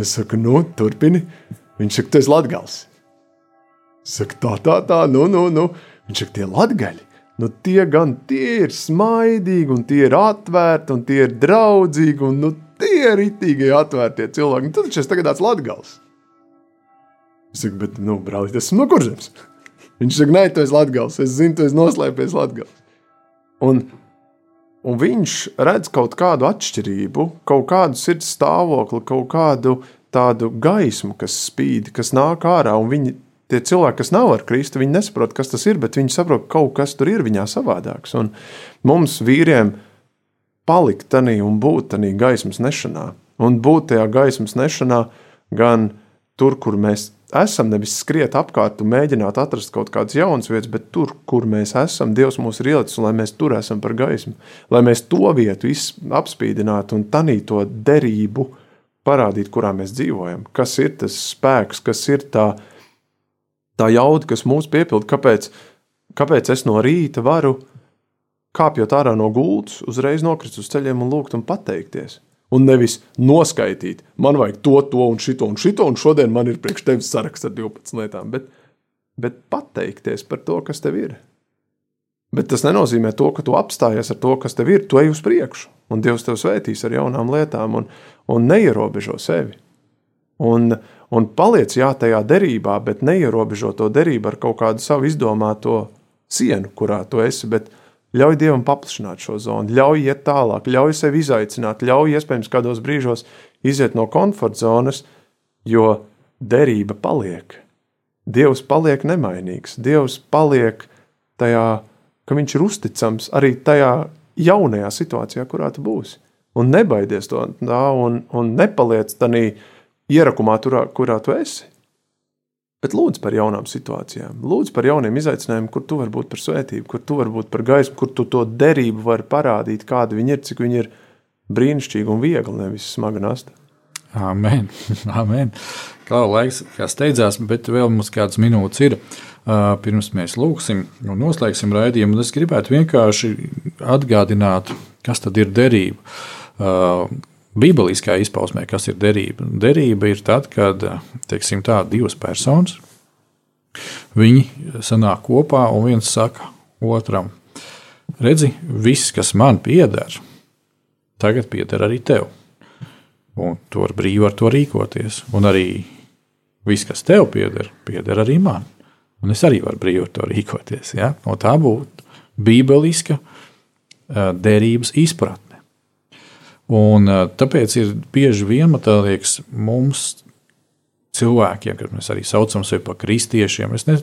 Es saku, nu, turpini. Viņš saka, tu esi latgals. Es saku, tā, tā, tā, nu, nu, nu. Viņš saka, tie latgaļi. Nu, tie gan tie ir smaidīgi, un tie ir atvērti, un tie ir draudzīgi, un nu, tie ir itīgi atvērti cilvēki. Un tad viņš ir tagad tāds latgals. Es saku, bet, nu, brāl, tas esmu no kurzemes. Viņš saka, nē, tu esi latgals. Es zinu, tu esi noslēpies latgals. Un Un viņš redz kaut kādu atšķirību, kaut kādu sirds stāvokli, kaut kādu tādu gaismu, kas spīd, kas nāk ārā. Un viņi, tie cilvēki, kas nav ar Kristu, viņi nesaprot, kas tas ir, bet viņi saprot, ka kaut kas tur ir viņā savādāks. Un mums, vīriem, palikt tādā un būt tādā gaismas nešanā. Un būt tajā gaismas nešanā gan tur, kur mēs esam, nevis skriet apkārt un mēģināt atrast kaut kādas jaunas vietas, bet tur, kur mēs esam, Dievs mūs ir ielicis, lai mēs tur esam par gaismu, lai mēs to vietu apspīdinātu un tanī to derību parādītu, kurā mēs dzīvojam. Kas ir tas spēks, kas ir tā, tā jauda, kas mūs piepilda, kāpēc, kāpēc es no rīta varu kāpjot ārā no gultas, uzreiz nokrist uz ceļiem un lūgt un pateikties un nevis noskaitīt, man vajag to, to un šito un šito, un šodien man ir priekš tevis saraksts ar 12 lietām, bet, bet pateikties par to, kas tev ir. Bet tas nenozīmē to, ka tu apstājies ar to, kas tev ir. Tu ej uz priekšu, un Dievs tev svētīs ar jaunām lietām, un, un neierobežo sevi. Un, un paliec jā, tajā derībā, bet neierobežo to derību ar kaut kādu savu izdomāto sienu, kurā tu esi. Ļauj Dievam paplašināt šo zonu, ļauj iet tālāk, ļauj sevi izaicināt, ļauj iespējams kādos brīžos iziet no komforta zonas, jo derība paliek. Dievs paliek nemainīgs, Dievs paliek tajā, ka viņš ir uzticams arī tajā jaunajā situācijā, kurā tu būsi. Un nebaidies to tā, un, un nepaliec tādā ierakumā, turā, kurā tu esi. Bet lūdzu par jaunām situācijām, lūdzu par jauniem izaicinājumiem, kur tu vari būt par svētību, kur tu vari būt par gaismu, kur tu to derību vari parādīt, kāda viņi ir, cik viņi ir brīnišķīgi un viegli, nevis smaga nasta. Amen. Amen. Kā laiks, kā steidzās, bet vēl mums kādas minūtes ir. Pirms mēs lūgsim un noslēgsim raidījumu, es gribētu vienkārši atgādināt, kas tad ir derība Bībeliskā izpausmē, kas ir derība? Derība ir tad, kad teiksim, tā, divas personas viņi sanāk kopā un viens saka otram, redzi, viss, kas man pieder, tagad pieder arī tev. Un tu vari brīvi ar to rīkoties. Un arī viss, kas tev pieder, pieder arī man. Un es arī varu brīvi ar to rīkoties. Ja? No tā būtu bībeliska derības izpratne. Un, tāpēc ir bieži vien, man liekas, mums cilvēkiem, kad mēs arī saucam sevi par kristiešiem, es ne,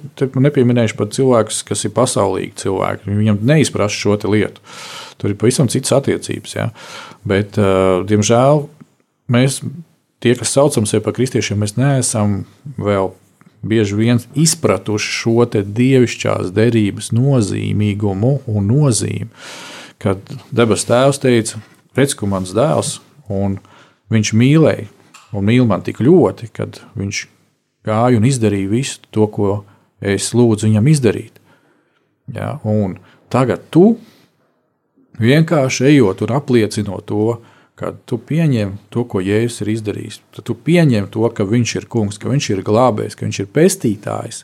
nepieminēšu pat cilvēkus, kas ir pasaulīgi cilvēki. Viņiem neizprast šo lietu. Tur ir pavisam citas attiecības. Ja? Bet, diemžēl, mēs, tie, kas saucam sevi par kristiešiem, mēs neesam vēl bieži vien izpratuši šo dievišķās derības nozīmīgumu un nozīmi. Kad debesu Tēvs teica, mans dēls, un viņš mīlēja, un mīl man tik ļoti, ka viņš gāja un izdarīja visu to, ko es lūdzu viņam izdarīt. Ja, un tagad tu vienkārši ejot un apliecinot to, ka tu pieņem to, ko Jēzus ir izdarījis. Tad tu pieņem to, ka viņš ir kungs, ka viņš ir glābējs, ka viņš ir pestītājs.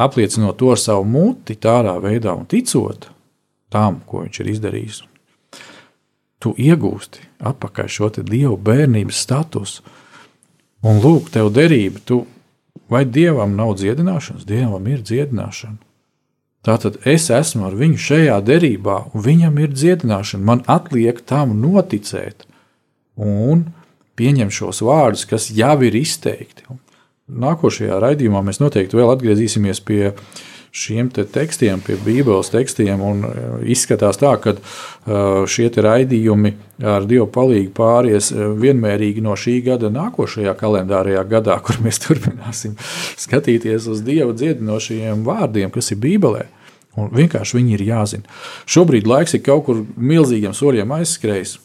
Apliecinot to ar savu muti, tādā veidā un ticot tam, ko viņš ir izdarījis tu iegūsti atpakaļ šo dievu bērnības statusu. Un lūk, tev derība, tu vai dievam nav dziedināšanas, dievam ir dziedināšana. Tātad es esmu ar viņu šajā derībā, un viņam ir dziedināšana. Man atliek tam noticēt un pieņemt šos vārdus, kas jau ir izteikti. Nākošajā raidījumā mēs noteikti vēl atgriezīsimies pie uh, šiem te tekstiem, pie Bībeles tekstiem. E, izskatās tā, ka e, šie raidījumi ar Dievu palīdzību pāries e, vienmērīgi no šī gada nākošajā kalendārajā gadā, kur mēs turpināsim skatīties uz Dieva dziedinošajiem vārdiem, kas ir Bībelē. Un vienkārši viņi ir jāzina. Šobrīd laiks ir kaut kur milzīgiem soļiem aizskrējis.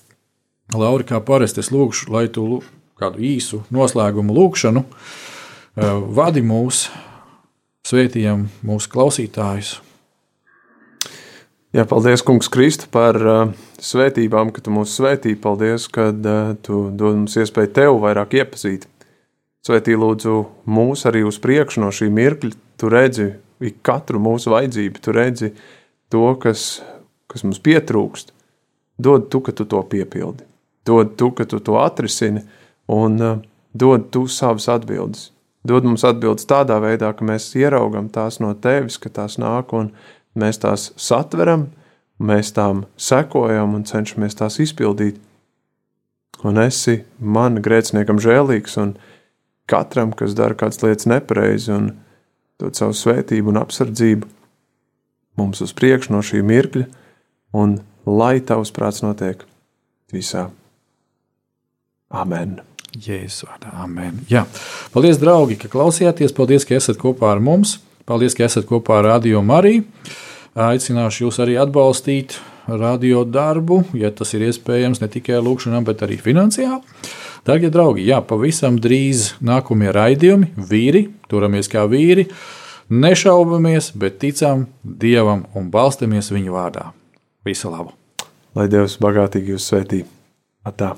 Laura, kā parasti, es lūgšu, lai tu kādu īsu noslēgumu lūgšanu Vadi mūs, svētījam mūsu klausītājus. Jā, paldies, Kungs, Kristu, par uh, svētībām, ka Tu mūs svētī. Paldies, ka uh, Tu dod mums iespēju Tev vairāk iepazīt. Svētī lūdzu mūs arī uz priekšu no šī mirkļa. Tu redzi katru mūsu vajadzību, Tu redzi to, kas, kas mums pietrūkst. Dod Tu, ka Tu to piepildi. Dod Tu, ka Tu to atrisini un uh, dod Tu savas atbildes. Dod mums atbildes tādā veidā, ka mēs ieraugam tās no Tevis, ka tās nāk un mēs tās satveram, mēs tām sekojam un cenšamies tās izpildīt. Un esi man grēciniekam žēlīgs un katram, kas dara kādas lietas nepareizi un dod savu svētību un apsardzību mums uz priekšu no šī mirkļa, un lai tavs prāts notiek visā. Amen! Jēzus vārdā, amen. Jā. Paldies, draugi, ka klausījāties. Paldies, ka esat kopā ar mums. Paldies, ka esat kopā ar Radio Mariju. Aicināšu jūs arī atbalstīt radio darbu, ja tas ir iespējams, ne tikai lūkšanā, bet arī finansiāli. Darbie draugi, jā, pavisam drīz nākamie raidījumi, vīri, turamies kā vīri, nešaubamies, bet ticam Dievam un balstamies Viņa vārdā. Visu labu! Lai Dievs bagātīgi jūs svētī! Atā!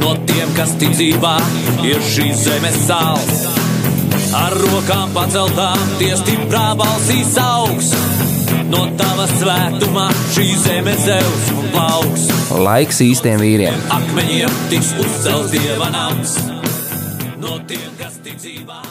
no tiem, kas ticībā ir šīs zemes sāls. Ar rokām paceltām, tie stiprā balsīs augs. No tava svētumā šī zeme zeus un plauks. Laiks īstiem vīriem. Akmeņiem tiks uzcelts dieva nams. No tiem, kas ticībā